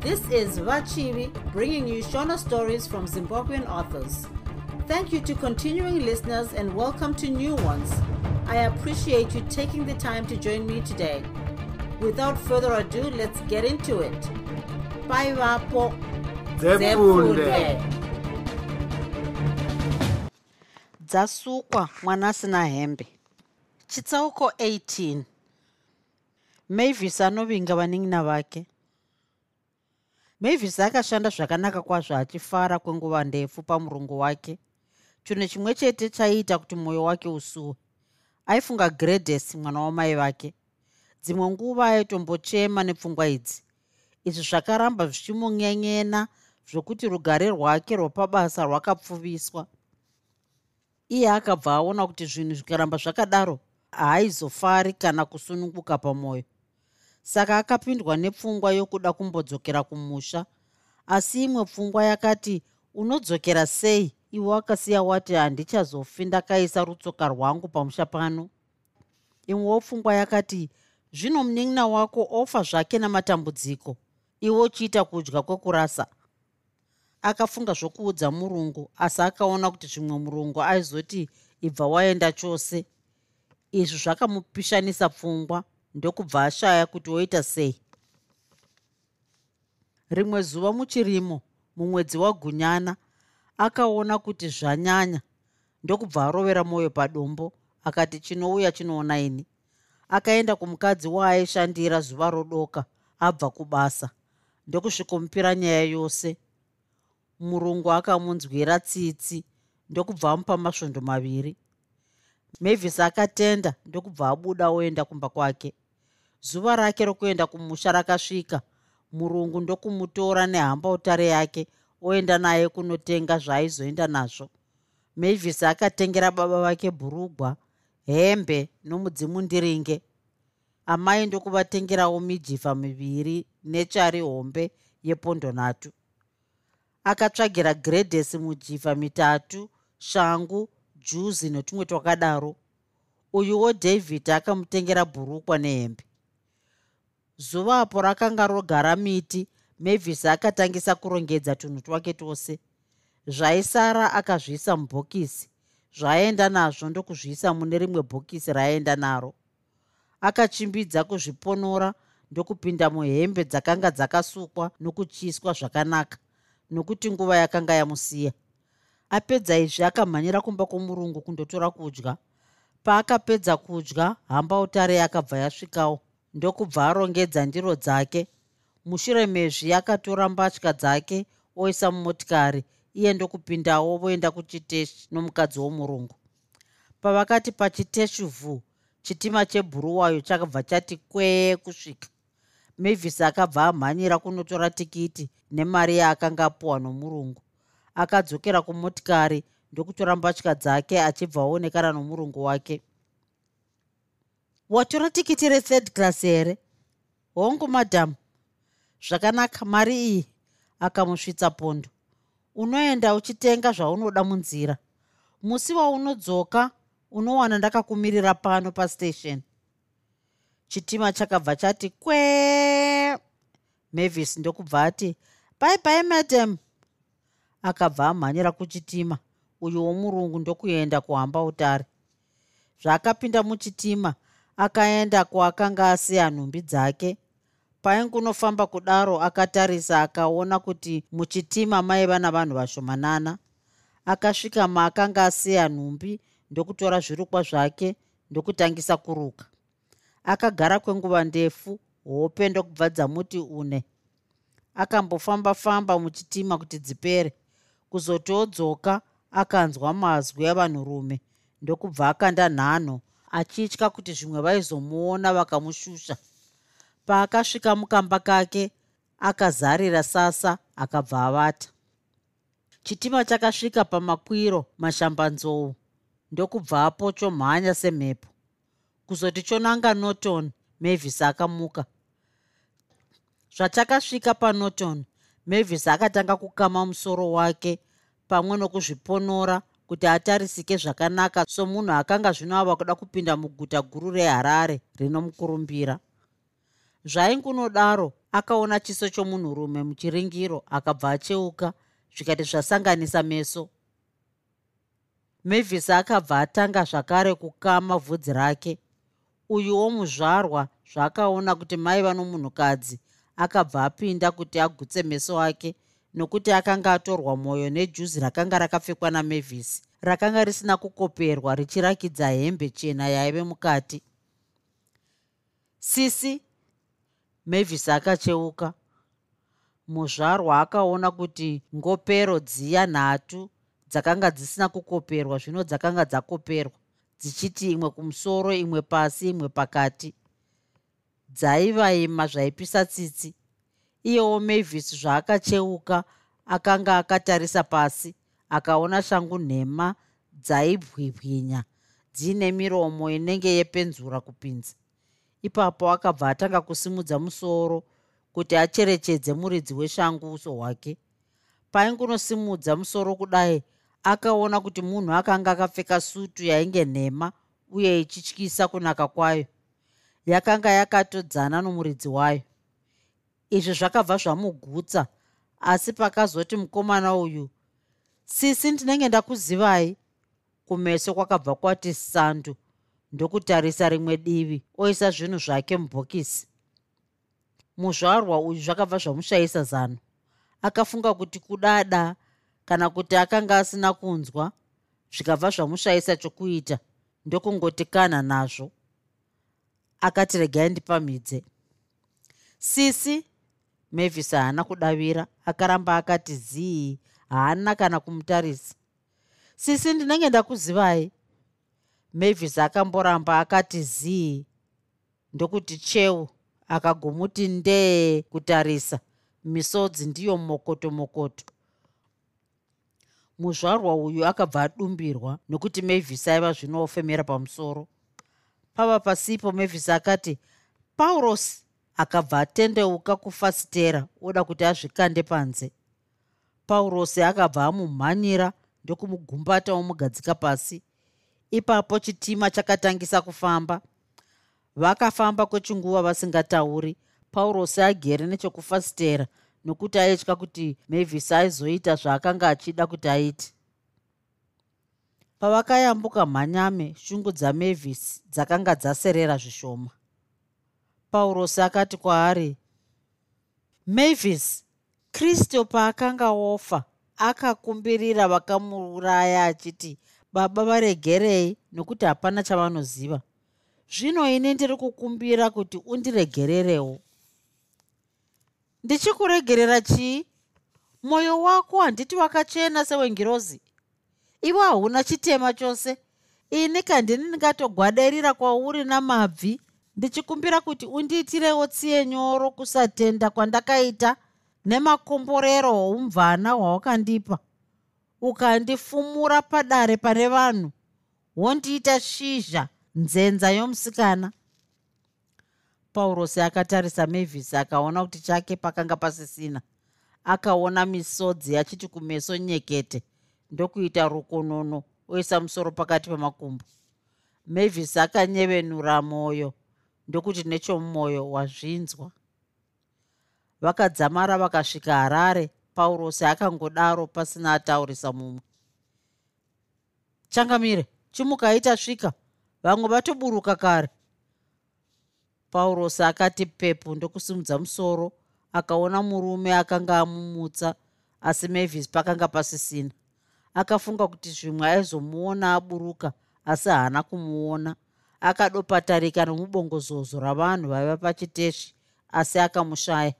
This is Vachivi bringing you Shona stories from Zimbabwean authors. Thank you to continuing listeners and welcome to new ones. I appreciate you taking the time to join me today. Without further ado, let's get into it. Bye, Vapo. Zefunde. dzasukwa mwana asina hembe chitsauko 18 mavis anovinga vanin'ina vake mavis akashanda zvakanaka kwazvo achifara kwenguva ndefu pamurungu wake. Chinhu chimwe chete chaiita kuti mwoyo wake usuwe. Aifunga gredes mwana wamai vake. Dzimwe nguva aitombochema nepfungwa idzi. Izvi zvakaramba zvichimunyenyena zvokuti rugare rwake rwapabasa rwakapfuviswa. Iye akabva aona kuti zvinhu zvikaramba zvakadaro haaizofari kana kusununguka pamwoyo saka akapindwa nepfungwa yokuda kumbodzokera kumusha. Asi imwe pfungwa yakati unodzokera sei? Iwe wakasiya wati handichazofi ndakaisa rutsoka rwangu pamusha pano imwewo pfungwa yakati zvino munin'ina wako ofa zvake namatambudziko. Iwe uchiita kudya kwekurasa akafunga zvokuudza murungu asi akaona kuti zvimwe murungu aizoti ibva waenda chose. Izvi zvakamupishanisa pfungwa ndokubva ashaya kuti woita sei. Rimwe zuva muchirimo mumwedzi wagunyana akaona kuti zvanyanya ndokubva arovera mwoyo padombo akati chinouya chinoona ini. Akaenda kumukadzi waaishandira zuva rodoka abva kubasa ndokusvikomupira nyaya yose. Murungu akamunzwira tsitsi ndokubva amupa masvondo maviri. Mavis akatenda ndokubva abuda oenda kumba kwake zuva rake rokuenda kumusha rakasvika. Murungu ndokumutora nehamba utare yake oenda naye kunotenga zvaaizoenda nazvo. Mavis akatengera baba vake bhurugwa hembe nomudzimundiringe. Amai ndokuvatengerawo mijifa miviri nechari hombe yepondo nhatu akatsvagira gredhesi mujiva mitatu shangu juzi netumwe twakadaro. Uyuwo david akamutengera bhurukwa nehembe zuvapo rakanga rogara miti mavis akatangisa kurongedza tunhu twake twose. Zvaisara akazviisa mubhokisi zvaaenda nazvo ndokuzviisa mune rimwe bhokisi raaenda naro. Akachimbidza kuzviponora ndokupinda muhembe dzakanga dzakasukwa nokuchiswa zvakanaka nokuti nguva yakanga yamusiya. Apedza izvi akamhanyira kumba kwomurungu kundotora kudya. Paakapedza kudya hamba utare akabva yasvikawo ndokubva arongedza ndiro dzake. Mushure mezvi akatora mbatya dzake oisa mumotikari iye ndokupindawo voenda kuchiteshi nomukadzi womurungu. Pavakati pachiteshi vhu chitima chebhuruwayo chakabva chati kwee kusvika. Mavis akabva amhanyira kunotora tikiti nemari yaakanga apuwa nomurungu. Akadzokera kumotikari ndokutora mbatya dzake achibva aonekana nomurungu wake watora tikiti rethird class here? Hongu madhamu zvakanaka mari iyi akamusvitsa pondo. Unoenda uchitenga zvaunoda munzira. Musi waunodzoka unowana ndakakumirira pano pastation. Chitima chakabva chati kwee! Mavis ndokubva ati bye bye madam. Akabva amhanyira kuchitima uyu womurungu ndokuenda kuhamba utare. Zvaakapinda muchitima akaenda kwaakanga asiya nhumbi dzake. Paingunofamba kudaro akatarisa akaona kuti muchitima maiva navanhu vashomanana. Akasvika maakanga asiya nhumbi ndokutora zvirukwa zvake ndokutangisa kuruka. Akagara kwenguva ndefu hope ndokubva dzamuti une. Akambofamba-famba muchitima kuti dzipere. Kuzoti odzoka akanzwa mazwi avanhurume ndokubva akanda nhano achitya kuti zvimwe vaizomuona vakamushusha. Paakasvika mukamba kake akazarira sasa akabva avata. Chitima chakasvika pamakwiro mashambanzou ndokubva apochomhanya semhepo. Kuzoti chonanga norton mavis akamuka. Zvachakasvika panorton mavis akatanga kukama musoro wake pamwe nokuzviponora kuti atarisike zvakanaka somunhu akanga zvino ava kuda kupinda muguta guru reharare rinomukurumbira. Zvaingunodaro akaona chiso chomunhurume muchiringiro akabva acheuka zvikati zvasanganisa meso. Mavis akabva atanga zvakare kukama vhudzi rake. Uyuwo muzvarwa zvaakaona kuti mai vano munhukadzi akabva apinda kuti agutse meso ake nokuti akanga atorwa mwoyo nejuzi rakanga rakapfekwa namavis rakanga risina kukoperwa richirakidza hembe chena yaive mukati. Sisi mavis akacheuka. Muzvarwa akaona kuti ngopero dziya nhatu dzakanga dzisina kukoperwa zvino dzakanga dzakoperwa dzichiti imwe kumusoro imwe pasi imwe pakati. Dzaivaima zvaipisa tsitsi iyewo mavis zvaakacheuka akanga akatarisa pasi akaona shangu nhema dzaibwibwinya dziine miromo inenge yepenzura kupinza. Ipapo akabva atanga kusimudza musoro kuti acherechedze muridzi weshangu uso hwake. Paingunosimudza musoro kudai akaona kuti munhu akanga akapfeka sutu yainge nhema uye ichityisa kunaka kwayo. Yakanga yakatodzana nomuridzi wayo izvi zvakabva zvamugutsa. Asi pakazoti mukomana uyu sisi ndinenge ndakuzivai. Kumeso kwakabva kwati sandu ndokutarisa rimwe divi oisa zvinhu zvake mubhokisi. Muzvarwa uyu zvakabva zvamushayisa zano. Akafunga kuti kudada kana kuti akanga asina kunzwa zvikabva zvamushayisa chokuita ndokungoti kana nazvo. Akati regai ndipamhidze. Sisi mavis haana kudavira akaramba akati zii haana kana kumutarisa. Sisi ndinenge ndakuzivai mavis akamboramba akati zii ndokuti cheu. Akagomuti ndee kutarisa. Misodzi ndiyo mokoto mokoto. Muzvarwa uyu akabva adumbirwa nokuti mavis aiva zvino ofemera pamusoro. Pava pasipo mavis akati paurosi akabva atendeuka kufasitera oda kuti azvikande panze. Paurosi akabva amumhanyira ndokumugumbata omugadzika pasi. Ipapo chitima chakatangisa kufamba. Vakafamba kwechinguva vasingatauri paurosi agere nechokufasitera nokuti aitya kuti mavis aizoita zvaakanga achida kuti aiti pavakayambuka mhanyame shungu dzamavis dzakanga dzaserera zvishoma paurosi akati kwaari mavis kristu paakanga ofa akakumbirira vakamuuraya achiti baba varegerei nokuti hapana chavanoziva. Zvino ini ndiri kukumbira kuti undiregererewo ndichikuregerera chii? Mwoyo wako handiti wakachena sewengirozi? Ivo hauna chitema chose? Ini kandini ndingatogwaderira kwauri namabvi ndichikumbira kuti undiitirewo tsiye nyoro kusatenda kwandakaita nemakomborero oumvana hwawakandipa. Ukandifumura padare pane vanhu wondiita shizha nzenza yomusikana. Paurosi akatarisa mavis akaona kuti chake pakanga pasisina. Akaona misodzi achiti kumeso nyekete ndokuita rukonono oisa musoro pakati pemakumbo. Mavis akanyevenura mwoyo ndokuti nechomumwoyo wazvinzwa. Vakadzamara vakasvika harare paurosi akangodaro pasina ataurisa mumwe. Changamire chimukaita svika vamwe vatoburuka kare. Paurosi akati pepu ndokusimudza musoro akaona murume akanga amumutsa asi mavis pakanga pasisina. Akafunga kuti zvimwe aizomuona aburuka asi haana kumuona akadopatarika nomubongozozo ravanhu vaiva pachiteshi asi akamushaya.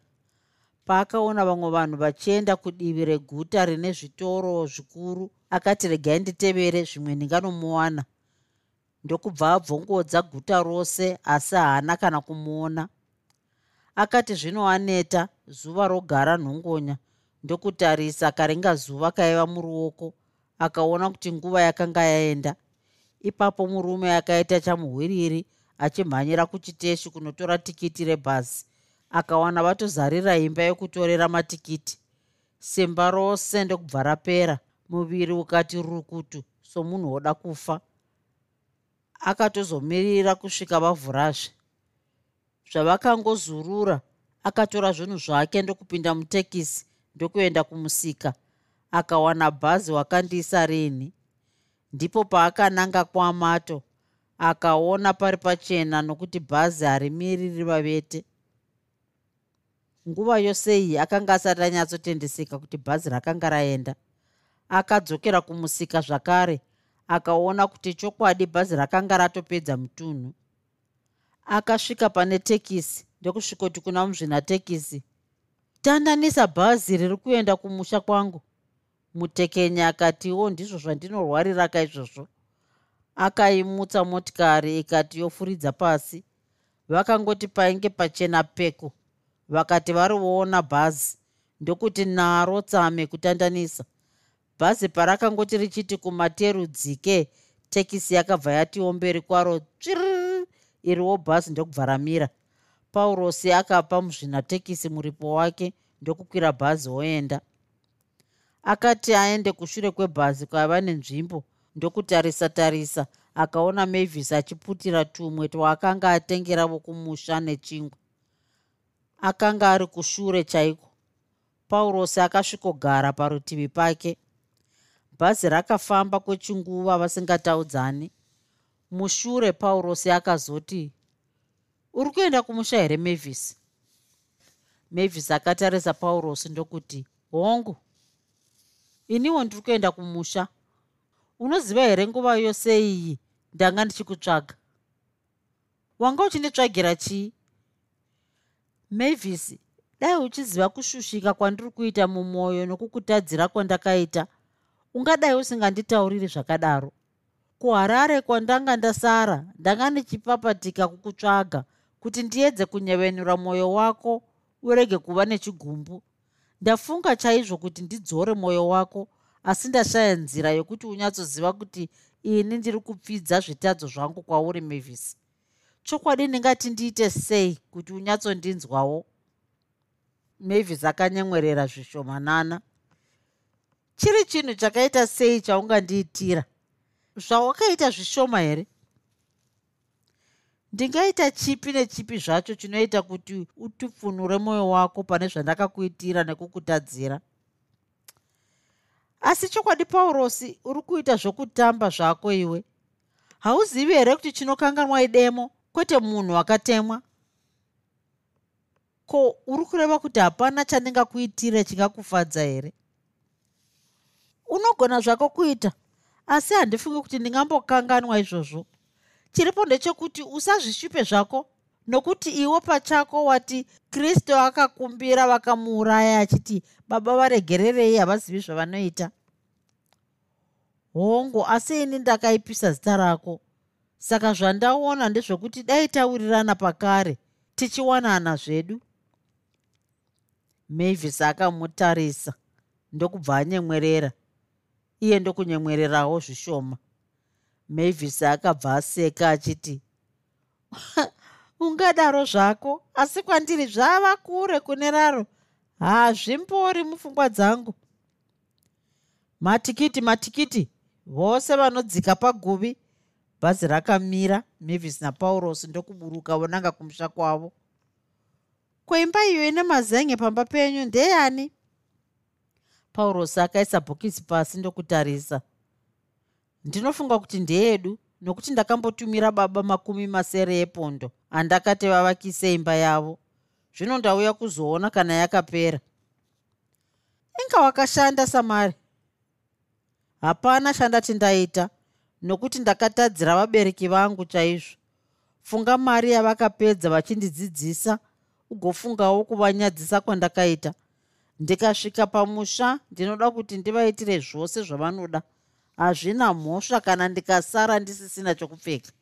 Paakaona vamwe vanhu vachienda kudivi reguta rine zvitoro zvikuru akati regai nditevere zvimwe ndinganomuwana. Ndokubva abvongodza guta rose asi haana kana kumuona. Akati zvino aneta zuva rogara nhongonya. Ndokutarisa karinga zuva kaiva muruoko akaona kuti nguva yakanga yaenda ipapo murume akaita chamuhwiriri achimhanyira kuchiteshi kunotora tikiti rebhazi akawana vatozarira imba yokutorera matikiti. Simba rose ndokubva rapera. Muviri ukati rukutu somunhu woda kufa. Akatozomirira kusvika vavhurazve zvavakangozurura akatora zvinhu zvake ndokupinda mutekisi ndokuenda kumusika. Akawana bhazi wakandiisa rini ndipo paakananga kwamato akaona pari pachena nokuti bhazi harimiriri vavete nguva yose iyi akanga asati anyatsotendeseka kuti bhazi rakanga raenda. Akadzokera kumusika zvakare akaona kuti chokwadi bhazi rakanga ratopedza mutunhu. Akasvika pane tekisi ndokusvikoti kuna muzvinatekisi tandanisa bhazi riri kuenda kumusha kwangu mutekenyi akatiwo ndizvo zvandinorwarira kaizvozvo. Akaimutsa motikari ikati yofuridza pasi. Vakangoti painge pachena peko. Vakati varivoona bhazi ndokuti naro tsame kutandanisa. Bhazi parakangoti richiti kumaterudzike tekisi yakabva yatiwo mberi kwaro tsviriri iriwo bhazi ndokubva ramira paurosi akapa muzvinatekisi muripo wake ndokukwira bhazi oenda akati aende kushure kwebhazi kwaiva nenzvimbo ndokutarisa tarisa akaona mavis achiputira tumwe twaakanga atengera vokumusha nechingwa. Akanga ari kushure chaiko? Paurosi akasvikogara parutivi pake. Bhazi rakafamba kwechinguva vasingataudzani mushure paurosi akazoti uri kuenda kumusha here mavis? Mavis akatarisa paurosi ndokuti hongu iniwo ndiri kuenda kumusha. Unoziva here nguva yose iyi? Ndanga ndichikutsvaga. Wanga uchinditsvagira chii? Mavis dai uchiziva kushushika kwandiri kuita mumwoyo nokukutadzira kwandakaita? Ungadai usinganditauriri zvakadaro. Kuharare kwandanga ndasara ndanga ndichipapatika kukutsvaga kuti ndiedze kunyevenura mwoyo wako urege kuva nechigumbu ndafunga chaizvo kuti ndidzore mwoyo wako asi ndashaya nzira yokuti unyatsoziva kuti ini ndiri kupfidza zvitadzo zvangu kwauri mavis. Chokwadi ndingati ndiite sei kuti unyatsondinzwawo mavis akanyemwerera zvishomanana. Chiri chinhu chakaita sei chaungandiitira? Zvawakaita zvishoma here ndingaita chipi nechipi zvacho chinoita kuti utipfunure mwoyo wako pane zvandakakuitira nekukutadzira. Asi chokwadi paurosi uri kuita zvokutamba zvako iwe. Hauzivi here kuti chinokanganwa idemo kwete munhu akatemwa. Ko uri kureva kuti hapana chandingakuitira chingakufadza here? Unogona zvako kuita asi handifungi kuti ndingambokanganwa izvozvo chiripo ndechekuti usazvishupe zvako nokuti iwo pachako wati kristu akakumbira vakamuuraya achiti baba varegererei havazivi zvavanoita. Hongu asi ini ndakaipisa zita rako. Saka zvandaona ndezvekuti dai taurirana pakare tichiwanana zvedu. Mavis akamutarisa ndokubva anyemwerera. Iye ndokunyemwererawo zvishoma mavis akabva aseka achiti ungadaro zvako asi kwandiri zvava kure kune raro. Hazvimbori mupfungwa dzangu. Matikiti matikiti vose vanodzika paguvi bhazi rakamira mavis napaurosi ndokuburuka vonanga kumusha kwavo. Kweimba iyo ine mazenge pamba penyu ndeyani? Paurosi akaisa bhokisi pasi ndokutarisa ndinofunga kuti ndeyedu nokuti ndakambotumira baba makumi masere epondo andakati vavakise imba yavo. Zvino ndauya kuzoona kana yakapera. Inga wakashanda samari. Hapana chandati ndaita nokuti ndakatadzira vabereki vangu chaizvo. Funga mari yavakapedza vachindidzidzisa ugofungawo kuvanyadzisa kwandakaita. Ndikasvika pamusha ndinoda kuti ndivaitire zvose zvavanoda hazvina mhosva kana ndikasara ndisisina chokupfeka.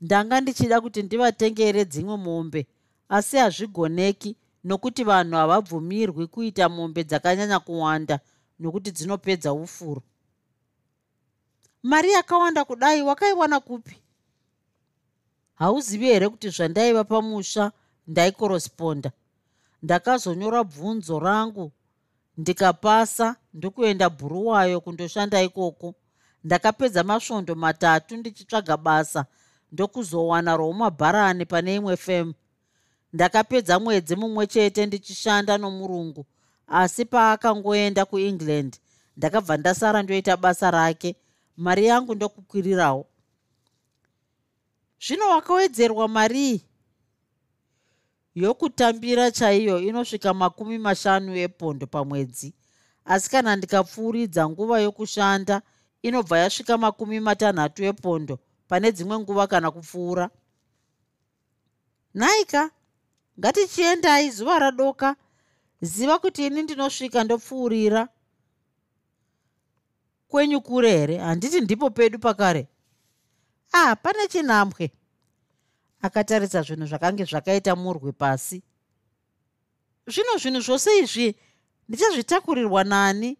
Ndanga ndichida kuti ndivatengere dzimwe mombe asi hazvigoneki nokuti vanhu havabvumirwi kuita mombe dzakanyanya kuwanda nokuti dzinopedza ufuro. Mari yakawanda kudai wakaiwana kupi? Hauzivi here kuti zvandaiva pamusha ndaikorosponda ndakazonyora bvunzo rangu ndikapasa ndokuenda bhuruwayo kundoshanda ikoko. Ndakapedza masvondo matatu ndichitsvaga basa ndokuzowana roumabharani pane imwe femu ndakapedza mwedzi mumwe chete ndichishanda nomurungu asi paakangoenda kuengland ndakabva ndasara ndoita basa rake. Mari yangu ndokukwirirawo. Zvino wakawedzerwa marii yokutambira chaiyo inosvika makumi mashanu epondo pamwedzi. Asi kana ndikapfuuridza nguva yokushanda inobva yasvika makumi matanhatu epondo pane dzimwe nguva kana kupfuura. Nhaika ngatichiendai zuva radoka ziva kuti ini ndinosvika ndopfuurira. Kwenyu kure here? Handiti ndipo pedu pakare. Ah pane chinhambwe akatarisa zvinhu zvakange zvakaita murwi pasi. Zvino zvinhu zvose izvi ndichazvitakurirwa nani.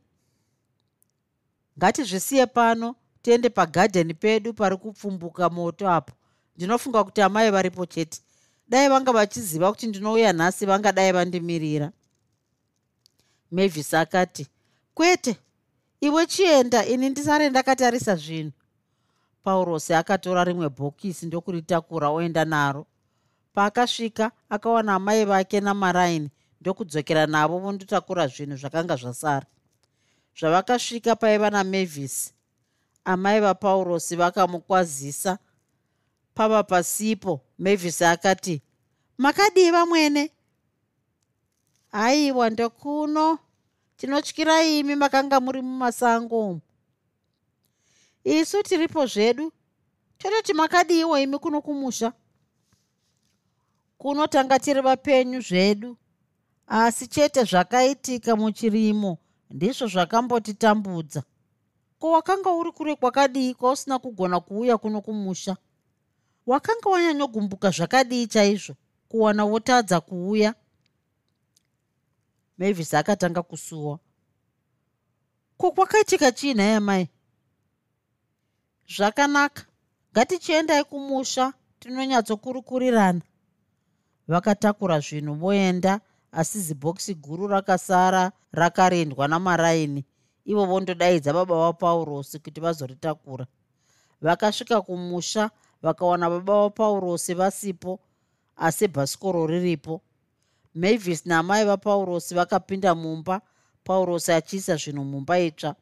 Ngatizvisiye pano tiende pagadheni pedu pari kupfumbuka moto apo. Ndinofunga kuti amai varipo chete. Dai vanga vachiziva kuti ndinouya nhasi vangadai vandimirira. Mavis akati kwete iwe chienda ini ndisare ndakatarisa zvinhu paurosi akatora rimwe bhokisi ndokuritakura oenda naro. Paakasvika akawana amai vake namaraini ndokudzokera navo vondotakura zvinhu zvakanga zvasara. Zvavakasvika paiva namavis. Amai vapaurosi vakamukwazisa. Pava pasipo mavis akati makadiva mwene haiwa ndokuno. Tinotyira imi makanga muri mumasango isu tiripo zvedu. Tototi makadiiwo imi kuno kumusha kunotanga tiri vapenyu zvedu. Asi chete zvakaitika muchirimo ndizvo zvakambotitambudza. Ko wakanga uri kure kwakadii kwausina kugona kuuya kuno kumusha? Wakanga wanyanyogumbuka zvakadii chaizvo kuwana wotadza kuuya? Mavis akatanga kusuwa. Ko kwakaitika chii nhaya mai zvakanaka. Ngatichiendai kumusha tinonyatsokurukurirana. Vakatakura zvinhu voenda asi zibhokisi guru rakasara rakarendwa namaraini. Ivo vondodaidza baba vapaurosi kuti vazoritakura. Vakasvika kumusha vakawana baba vapaurosi vasipo asi bhasikoro riripo. Mavis naamai vapaurosi vakapinda mumba. Paurosi achiisa zvinhu mumba itsva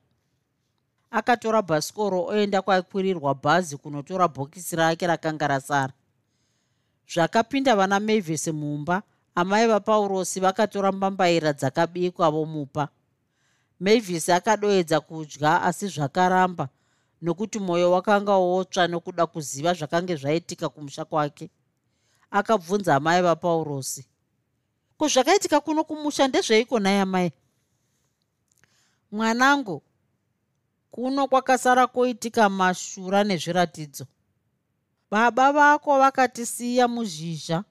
akatora bhasikoro oenda kwakwirirwa bhazi kunotora bhokisi rake rakanga rasara. Zvakapinda vana mavis mumba amai vapaurosi vakatora mbambaira dzakabikwa vomupa. Mavis akadoedza kudya asi zvakaramba nokuti mwoyo wakanga wotsva nokuda kuziva zvakange zvaitika kumusha kwake. Akabvunza amai vapaurosi ko zvakaitika kuno kumusha? Ndezveiko nai amai mwanangu kuno kwakasara koitika mashura nezviratidzo. Baba vako vakatisiya muzhizha.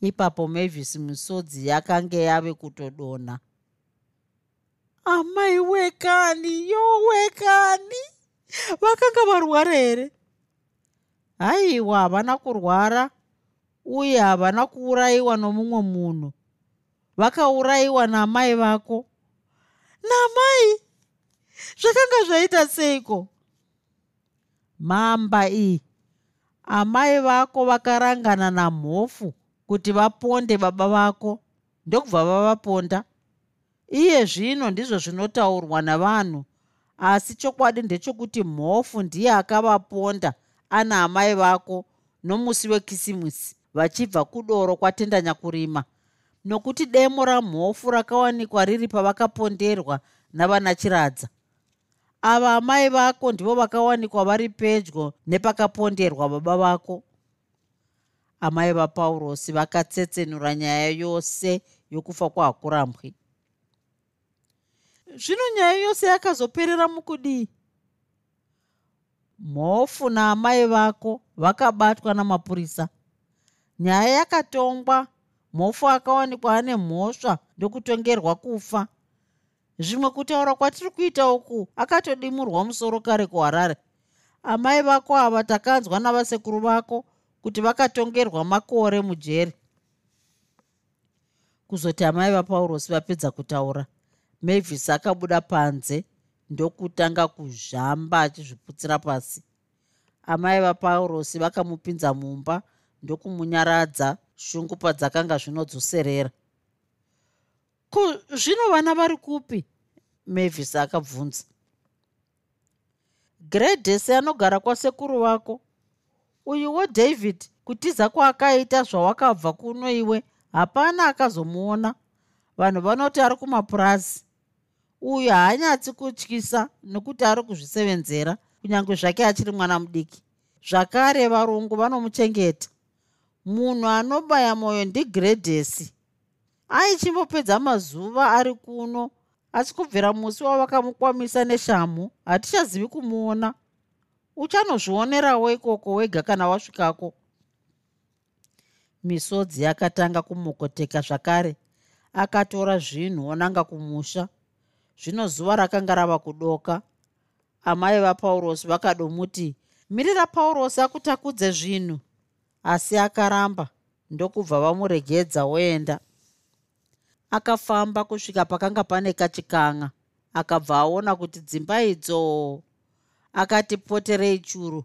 Ipapo mavis misodzi yakange yave kutodonha amai wekani yo wekani. Vakanga varwara here? Haiwa havana kurwara uye havana kuurayiwa nomumwe munhu. Vakaurayiwa namai vako. Namai zvakanga zvaita seiko? Mamba iyi. Amai vako vakarangana namhofu kuti vaponde baba vako. Ndokubva vavaponda. Iye zvino ndizvo zvinotaurwa navanhu asi chokwadi ndechokuti mhofu ndiye akavaponda ana amai vako nomusi wekisimusi vachibva kudoro kwatendanyakurima nokuti demo ramhofu rakawanikwa riri pavakaponderwa navana chiradza ava amai vako ndivo vakawanikwa vari pedyo nepakaponderwa baba vako. Amai vapaurosi vakatsetsenura nyaya yose yokufa kwahakurambwi zvino nyaya yose yakazoperera mukudii mhofu naamai vako vakabatwa namapurisa. Nyaya yakatongwa mhofu akawanikwa ane mhosva ndokutongerwa kufa zvimwe kutaura kwatiri kuita uku akatodimurwa musoro kare kuharare. Amai vako ava takanzwa navasekuru vako kuti vakatongerwa makore mujeri. Kuzoti amai vapaurosi vapedza kutaura mavis akabuda panze ndokutanga kuzhamba achizviputsira pasi. Amai vapaurosi vakamupinza mumba ndokumunyaradza shungu padzakanga zvinodzoserera ko zvino vana vari kupi? Mavis akabvunza. Gredhesi anogara kwasekuru vako uyuwo david kutiza kwaakaita zvawakabva kuno iwe hapana akazomuona. Vanhu vanoti ari kumapurazi. Uyu haanyatsi kutyisa nokuti ari kuzvisevenzera kunyange zvake achiri mwana mudiki. Zvakare varungu vanomuchengeta. Munhu anobaya mwoyo ndigredhesi aichimbopedza mazuva ari kuno asi kubvira musi wavakamukwamisa neshamhu hatichazivi kumuona. Uchanozvionerawo ikoko wega kana wasvikako. Misodzi yakatanga kumukoteka zvakare akatora zvinhu onanga kumusha. Zvino zuva rakanga rava kudoka amai vapaurosi vakadomuti mirira paurosi akutakudze zvinhu. Asi akaramba ndokubva vamuregedza oenda akafamba kusvika pakanga pane kachikanga akabva aona kuti dzimba idzo akati poterei churu.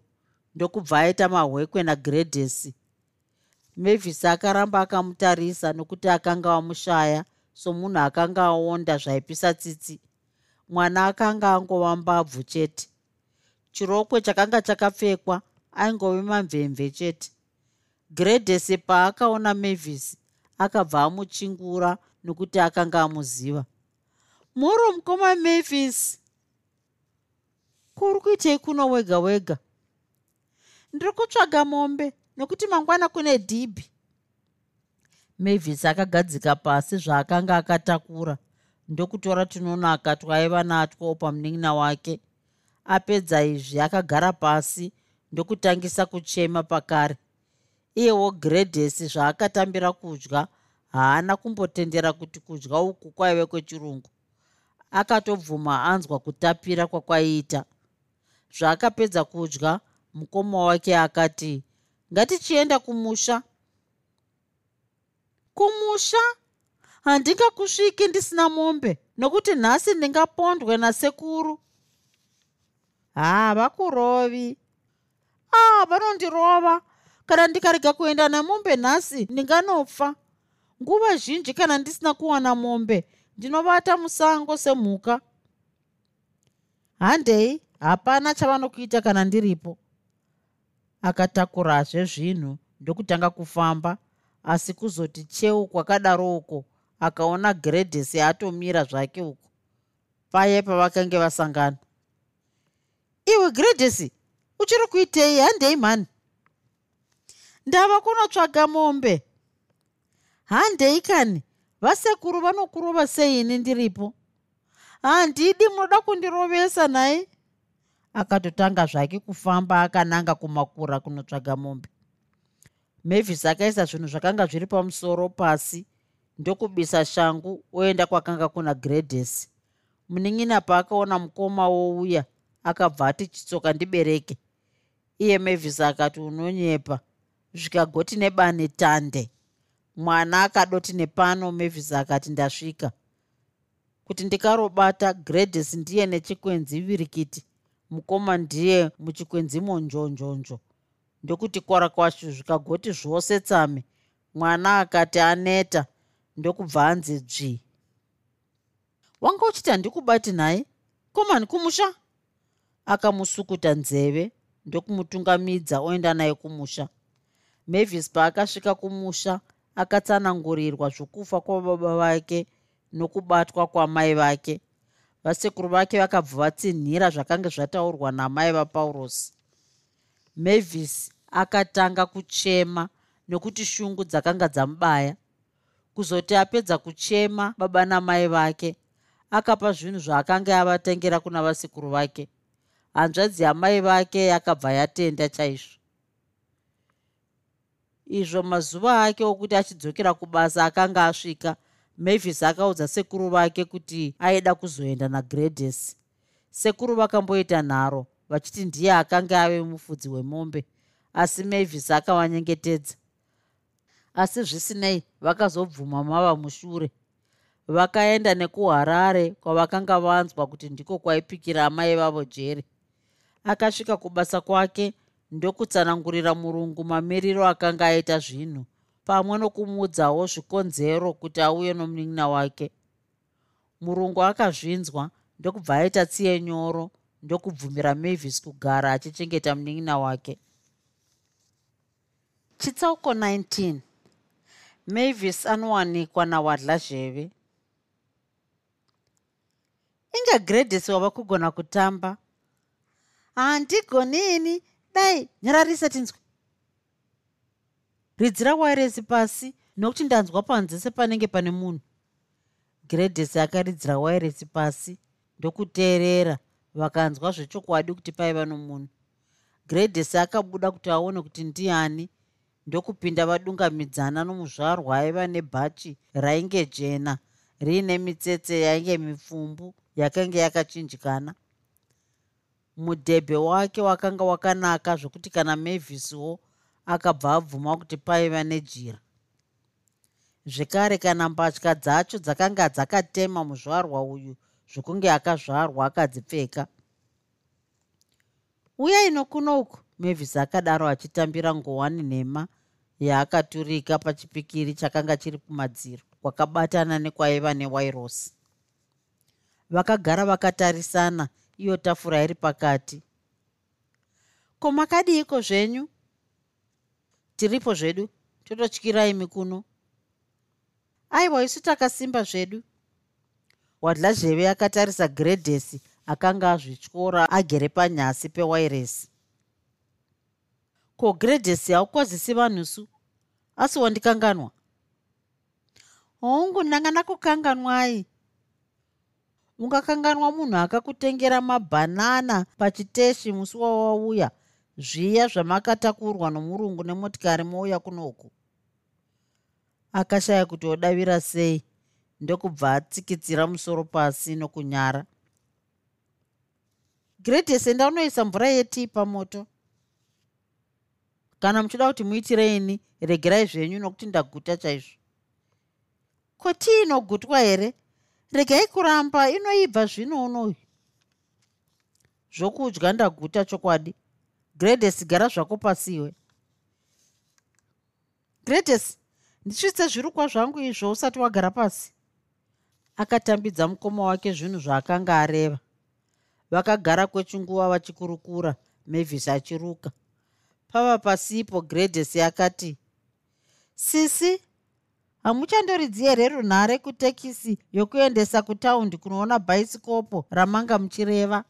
Ndokubva aita mahwekwe nagredhesi mavis akaramba akamutarisa nokuti akanga amushaya somunhu akanga aonda zvaipisa tsitsi. Mwana akanga angova mbabvu chete. Chirokwe chakanga chakapfekwa aingove mamvemve chete. Gredhesi paakaona mavis akabva amuchingura nokuti akanga amuziva. Moro mukoma mavis kuri kuitei kuno wega wega? Ndiri kutsvaga mombe nokuti mangwana kune dhibhi. Mavis akagadzika pasi zvaakanga akatakura. Ndokutora tunonaka twaiva natwo pamunin'ina wake. Apedza izvi akagara pasi ndokutangisa kuchema pakare. Iyewo gredhesi zvaakatambira kudya haana kumbotendera kuti kudya uku kwaive kwechirungu. Akatobvuma anzwa kutapira kwakwaiita zvaakapedza kudya mukoma wake akati ngatichienda kumusha. Kumusha? Handingakusviki ndisina mombe nokuti nhasi ndingapondwe nasekuru. Havakurovi a ah, vanondirova. Kana ndikarega kuenda nemombe nhasi ndinganofa nguva zhinji kana ndisina kuwana mombe ndinovata musango semhuka. Handei hapana chavanokuita kana ndiripo. Akatakurazve zvinhu ndokutanga kufamba asi kuzoti cheu kwakadaro uko akaona gredhesi atomira zvake uko. Paye pavakange vasangana. Iwe gredhesi uchiri kuitei? Handei mhani. Ndava kunotsvaga mombe handei kani vasekuru vanokurova seini ndiripo? Handidi munoda kundirovesa nai. Akatotanga zvake kufamba akananga kumakura kunotsvaga mombe. Mavis akaisa zvinhu zvakanga zviri pamusoro pasi. Ndokubisa shangu oenda kwakanga kuna gredhesi munin'ina paakaona mukoma wouya akabva ati chitsoka ndibereke. Iye mavis akati unonyepa. Zvikagoti nebane tande mwana akadoti nepano mavis akati ndasvika. Kuti ndikarobata gredhesi ndiye nechikwenzi virikiti mukoma ndiye muchikwenzimo njonjonjo ndokuti kwara kwashu zvikagoti zvose tsame. Mwana akati aneta. Ndokubva anzi dzvi. Wanga uchiti handikubati nhaye komani kumusha? Akamusukuta nzeve ndokumutungamidza oenda naye kumusha. Mavis paakasvika kumusha akatsanangurirwa zvokufa kwababa vake nokubatwa kwamai vake. Vasekuru vake vakabva vatsinhira zvakanga zvataurwa namai vapaurosi mavis akatanga kuchema nokuti shungu dzakanga dzamubaya. Kuzoti apedza kuchema baba namai vake akapa zvinhu zvaakanga avatengera kuna vasikuru vake. Hanzvadzi yamai vake yakabva yatenda chaizvo izvo mazuva ake okuti achidzokera kubasa akanga asvika mavis akaudza sekuru vake kuti aida kuzoenda nagredhesi sekuru vakamboita nharo vachiti ndiye akanga ave mufudzi wemombe asi mavis akavanyengetedza asi zvisinei vakazobvuma mava mushure. Vakaenda nekuharare kwavakanga vanzwa kuti ndiko kwaipikira amai vavo jeri akasvika kubasa kwake ndokutsanangurira murungu mamiriro akanga aita zvinhu pamwe nokumuudzawo zvikonzero kuti auye nomunin'ina wake. Murungu akazvinzwa ndokubva aita tsiye nyoro ndokubvumira mavis kugara achichengeta munin'ina wake. Chitsauko 19 mavis anowanikwa nawadlazheve inge gredhesi wava kugona kutamba? Handigonini dai nyararisa tinzwi ridzira wairesi pasi nokuti ndanzwa panze sepanenge pane munhu. Gredhesi akaridzira wairesi pasi ndokuteerera. Vakanzwa zvechokwadi kuti paiva nomunhu. Gredhesi akabuda kuti aone kuti ndiani ndokupinda vadungamidzana nomuzvarwa aiva nebhachi rainge jena. Riine mitsetse yainge mipfumbu yakanga yakachinjikana mudhebhe wake wakanga wakanaka zvokuti kana mavhiswo akabva abvuma kuti paiva nejira. Zvekare kana mbatya dzacho dzakanga dzakatema muzvarwa uyu zvokunge akazvarwa akadzipfeka. Uya ino kunoku mavis akadaro achitambira ngowani nhema yaakaturika pachipikiri chakanga chiri kumadziro kwakabatana nekwaiva newairosi vakagara vakatarisana iyo tafura iri pakati. Ko makadiiko zvenyu? Tiripo zvedu tototyirai mikuno. Aiwa isu takasimba zvedu. Wadlazheve akatarisa gredhesi akanga azvityora agere panyasi pewairesi. Ko gredhesi haukwazisi vanhusu asi wandikanganwa? Hongu ndanga ndakukanganwai ungakanganwa munhu akakutengera mabhanana pachiteshi musi wawauya zviya zvamakatakurwa nomurungu nemotikari mouya kunoku akashaya kuti odavira sei ndokubva atsikitsira musoro pasi nokunyara. Gredhese ndaunoisa mvura yetii pamoto. Kana muchida kuti muitireini regerai zvenyu nokuti ndaguta chaizvo. Ko tii inogutwa here regai kuramba inoibva zvino unoyu. Zvokudya ndaguta chokwadi. Gredes gara zvako pasiwe gredes ndisvitse zvirukwa zvangu izvo usati wagara pasi. Akatambidza mukoma wake zvinhu zvaakanga areva. Vakagara kwechinguva vachikurukura mavis achiruka. Pava pasipo gredes akati sisi hamuchandoridzii here runhare kutekisi yokuendesa kutaundi kunoona bhaisikopo ramanga muchireva.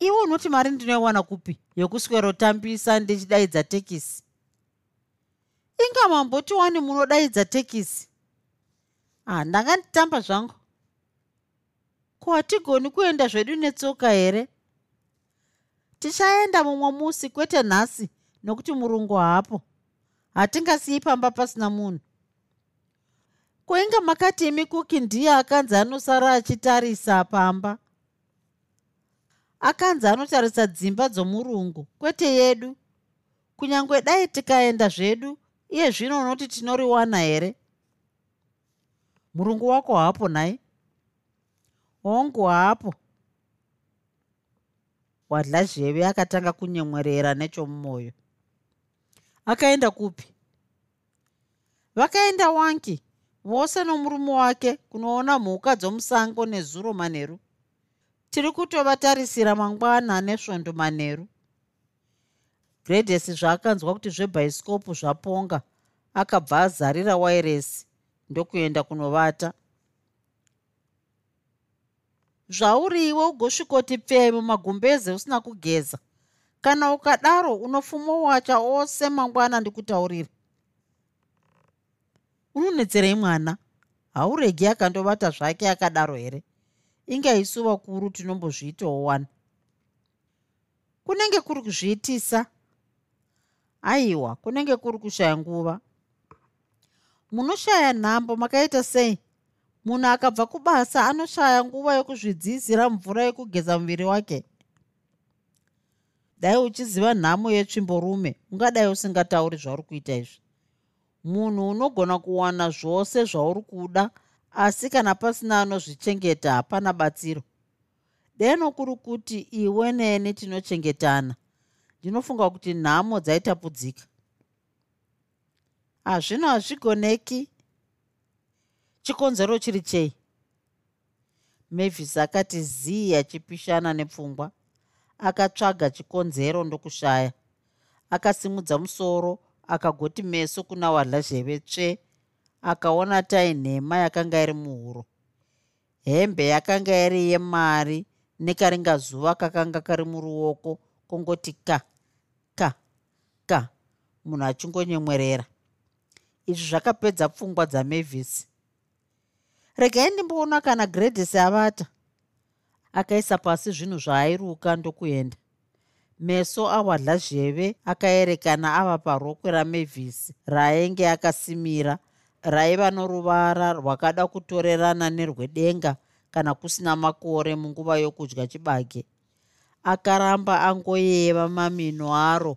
Iwo unoti mari ndinoiwana kupi? Yokuswerotambisa ndichidaidza tekisi. Inga mambotiwani munodaidza tekisi? Ah ndanga nditamba zvangu. Ko hatigoni kuenda zvedu netsoka here? Tichaenda mumwe musi kwete nhasi nokuti murungu haapo hatingasiyi pamba pasina munhu. Koinga makati imikuki ndiye akanzi anosara achitarisa pamba. Akanzi anotarisa dzimba dzomurungu kwete yedu. Kunyange dai tikaenda zvedu iye zvino unoti tinoriwana here? Murungu wako haapo nhai hongu haapo. Wadlazheve akatanga kunyemwerera nechomumwoyo akaenda kupi? Vakaenda wanki vose nomurume wake kunoona mhuka dzomusango nezuro manheru tiri kutovatarisira mangwana nesvondo manheru gredhesi zvaakanzwa kuti zvebhaisikopu zvaponga akabva azarira wairesi ndokuenda kunovata. Zvauriwe ugosvikoti pfei mumagumbeze usina kugeza kana ukadaro unofuma wacha ose mangwana ndikutaurire. Unonetserei mwana hauregi akandovata zvake akadaro here? Inge isu vakuru tinombozviitawo wani kunenge kuri kuzviitisa? Aiwa kunenge kuri kushaya nguva. Munoshaya nhambo makaita sei? Munhu akabva kubasa anoshaya nguva yokuzvidziisira mvura yekugeza muviri wake dai uchiziva nhamo yetsvimborume ungadai usingatauri zvauri kuita izvi. Munhu unogona kuwana zvose zvauri kuda asi kana pasina anozvichengeta hapana batsiro. Deno kuri kuti iwe neni tinochengetana ndinofunga kuti nhamo dzaitapudzika. Hazvino hazvigoneki. Chikonzero chiri chei? Mavis akati zii achipishana nepfungwa akatsvaga chikonzero ndokushaya. Akasimudza musoro akagoti meso kuna wadlazheve tsve. Akaona tai nhema yakanga iri muhuro. Hembe yakanga iri yemari nekaringazuva kakanga kari muruoko kongoti ka ka ka. Munhu achingonyemwerera. Izvi zvakapedza pfungwa dzamavis regai ndimboona kana gredhesi avata akaisa pasi zvinhu zvaairuka ndokuenda. Meso awadla zheve akaerekana ava parokwe ramavis raainge akasimira raiva noruvara rwakada kutorerana nerwedenga kana kusina makore munguva yokudya chibage. Akaramba angoyeva mamino aro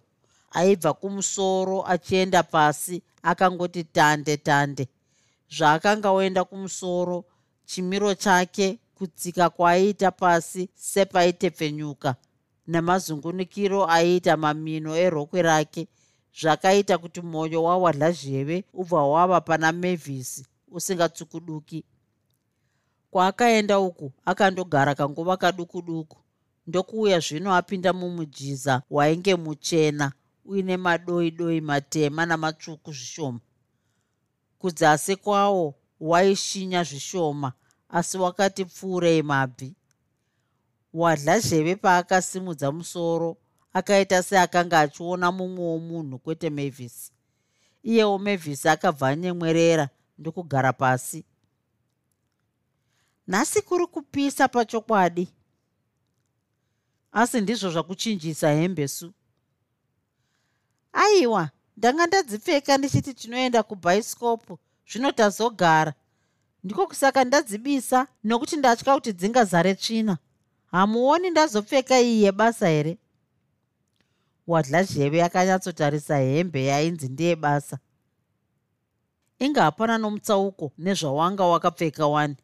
aibva kumusoro achienda pasi akangoti tande tande. Zvaakanga oenda kumusoro chimiro chake kutsika kwaaiita pasi sepaitepfenyuka nemazungunukiro aiita mamino erokwe rake zvakaita kuti mwoyo wawadlazheve ubva wava pana mavhisi usingatsukuduki kwaakaenda uku akandogara kanguva kaduku duku ndokuuya zvino apinda mumujiza wainge muchena uine madoi doi matema namatsvuku zvishoma. Kudzasi kwawo waishinya zvishoma asi wakati pfuurei mabvi. Wadla zheve paakasimudza musoro akaita seakanga achiona mumwewo munhu kwete mavis. Iyewo mavis akabva anyemwerera ndokugara pasi. Nhasi kuri kupisa pachokwadi. Asi ndizvo zvakuchinjisa hembe su. Aiwa ndanga ndadzipfeka ndichiti tinoenda kubhaisikopu zvino tazogara ndiko kusaka ndadzibisa nokuti ndatya kuti dzingazare tsvina. Hamuoni ndazopfeka iyi yebasa here? Wadla zheve akanyatsotarisa hembe yainzi ndeyebasa inge hapana nomutsauko nezvawanga wakapfeka wani.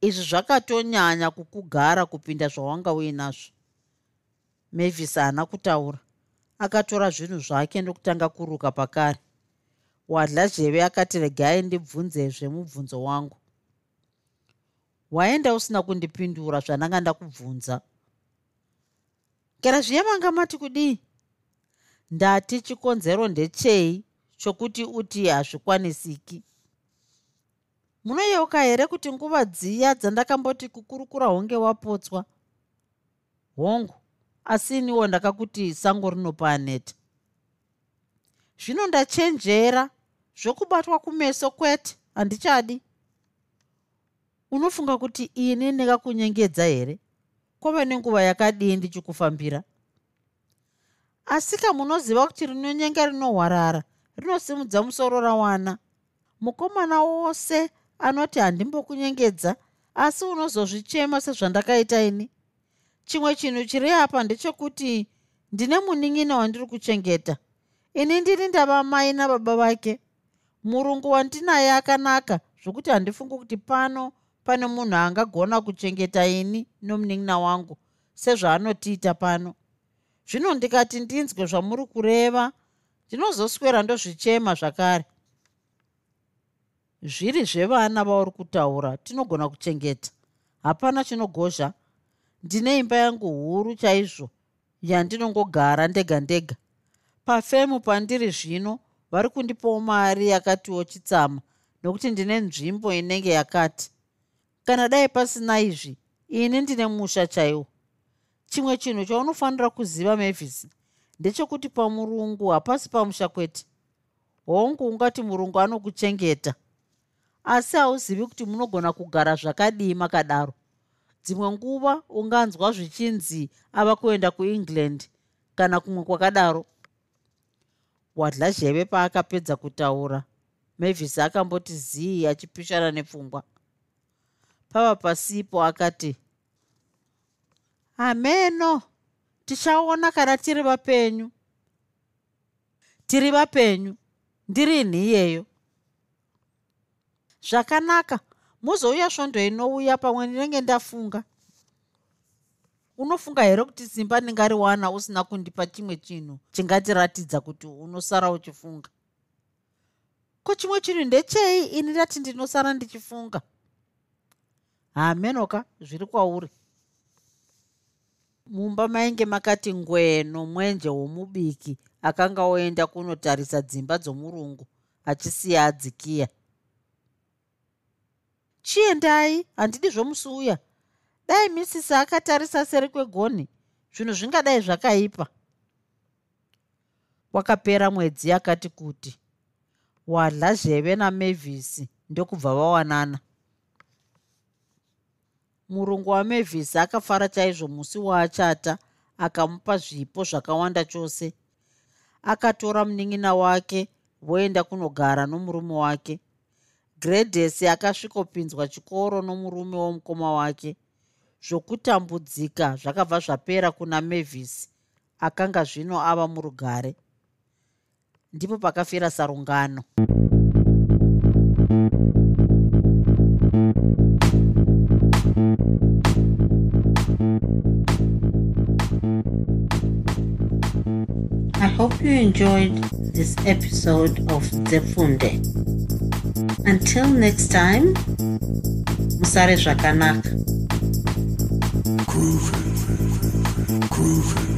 Izvi zvakatonyanya kukugara kupinda zvawanga uinazvo. Mavis haana kutaura. Akatora zvinhu zvake ndokutanga kuruka pakare. Wadla zheve akati regai ndibvunze zvemubvunzo wangu waenda usina kundipindura zvandanga ndakubvunza. Kera zviye manga mati kudii ndati chikonzero ndechei chokuti uti hazvikwanisiki. Munoyeuka here kuti nguva dziya dzandakamboti kukurukura honge wapotswa? Hongu asi iniwo ndakakuti sango rinopa aneta zvino ndachenjera zvokubatwa kumeso kwete handichadi unofunga kuti ini ndingakunyengedza here? Kwava nenguva yakadii ndichikufambira? Asika munoziva kuti rinonyenga rinohwarara rinosimudza musoro rawana? Mukomana wose anoti handimbokunyengedza asi unozozvichema sezvandakaita ini? Chimwe chinhu chiri apa ndechekuti ndine munin'ina wandiri kuchengeta. Ini ndiri ndava mai nababa vake. Murungu wandinaye akanaka zvokuti handifungi kuti pano pane munhu angagona kuchengeta ini nomunin'ina wangu sezvaanotiita pano. Zvino ndikati ndinzwe zvamuri kureva ndinozoswera ndozvichema zvakare. Zviri zvevana vauri kutaura tinogona kuchengeta. Hapana chinogozha. Ndine imba yangu huru chaizvo yandinongogara ndega ndega. Pafemu pandiri zvino vari kundipawo mari yakatiwo chitsama nokuti ndine nzvimbo inenge yakati kana dai pasina izvi ini ndine musha chaiwo. Chimwe chinhu chaunofanira kuziva mavis ndechekuti pamurungu hapasi pamusha kwete. Hongu ungati murungu anokuchengeta. Asi hauzivi kuti munogona kugara zvakadii makadaro. Dzimwe nguva unganzwa zvichinzi ava kuenda kuengland kana kumwe kwakadaro. Wadla zheve paakapedza kutaura? Mavis akamboti zii achipishana nepfungwa pava pasipo akati hameno tichaona kana tiri vapenyu. Tiri vapenyu ndiri nhiyeyo zvakanaka muzouya svondo inouya pamwe ndinenge ndafunga. Unofunga here kuti simba ndingariwana usina kundipa chimwe chinhu? Chingatiratidza kuti unosara uchifunga. Ko chimwe chinhu ndechei? Ini ndati ndinosara ndichifunga hamenoka zviri kwauri. Mumba mainge makati ngwee nomwenje womubiki akanga oenda kunotarisa dzimba dzomurungu achisiya adzikiya. Chiendai handidi zvomusuya. Dai misisi akatarisa seri kwegoni zvinhu zvingadai zvakaipa. Wakapera mwedzi akati kuti wadla zheve namavhisi ndokubva vawanana murungu wamavhisi akafara chaizvo musi waachata akamupa zvipo zvakawanda chose. Akatora munin'ina wake voenda kunogara nomurume wake. Gredhesi akasvikopinzwa chikoro nomurume womukoma wake. Zvokutambudzika zvakabva zvapera kuna mavhisi akanga zvino ava murugare. Ndipo pakafira sarungano you enjoyed this episode of Zefunde. Until next time, Musare Zvakanaka. Groovy. Groovy.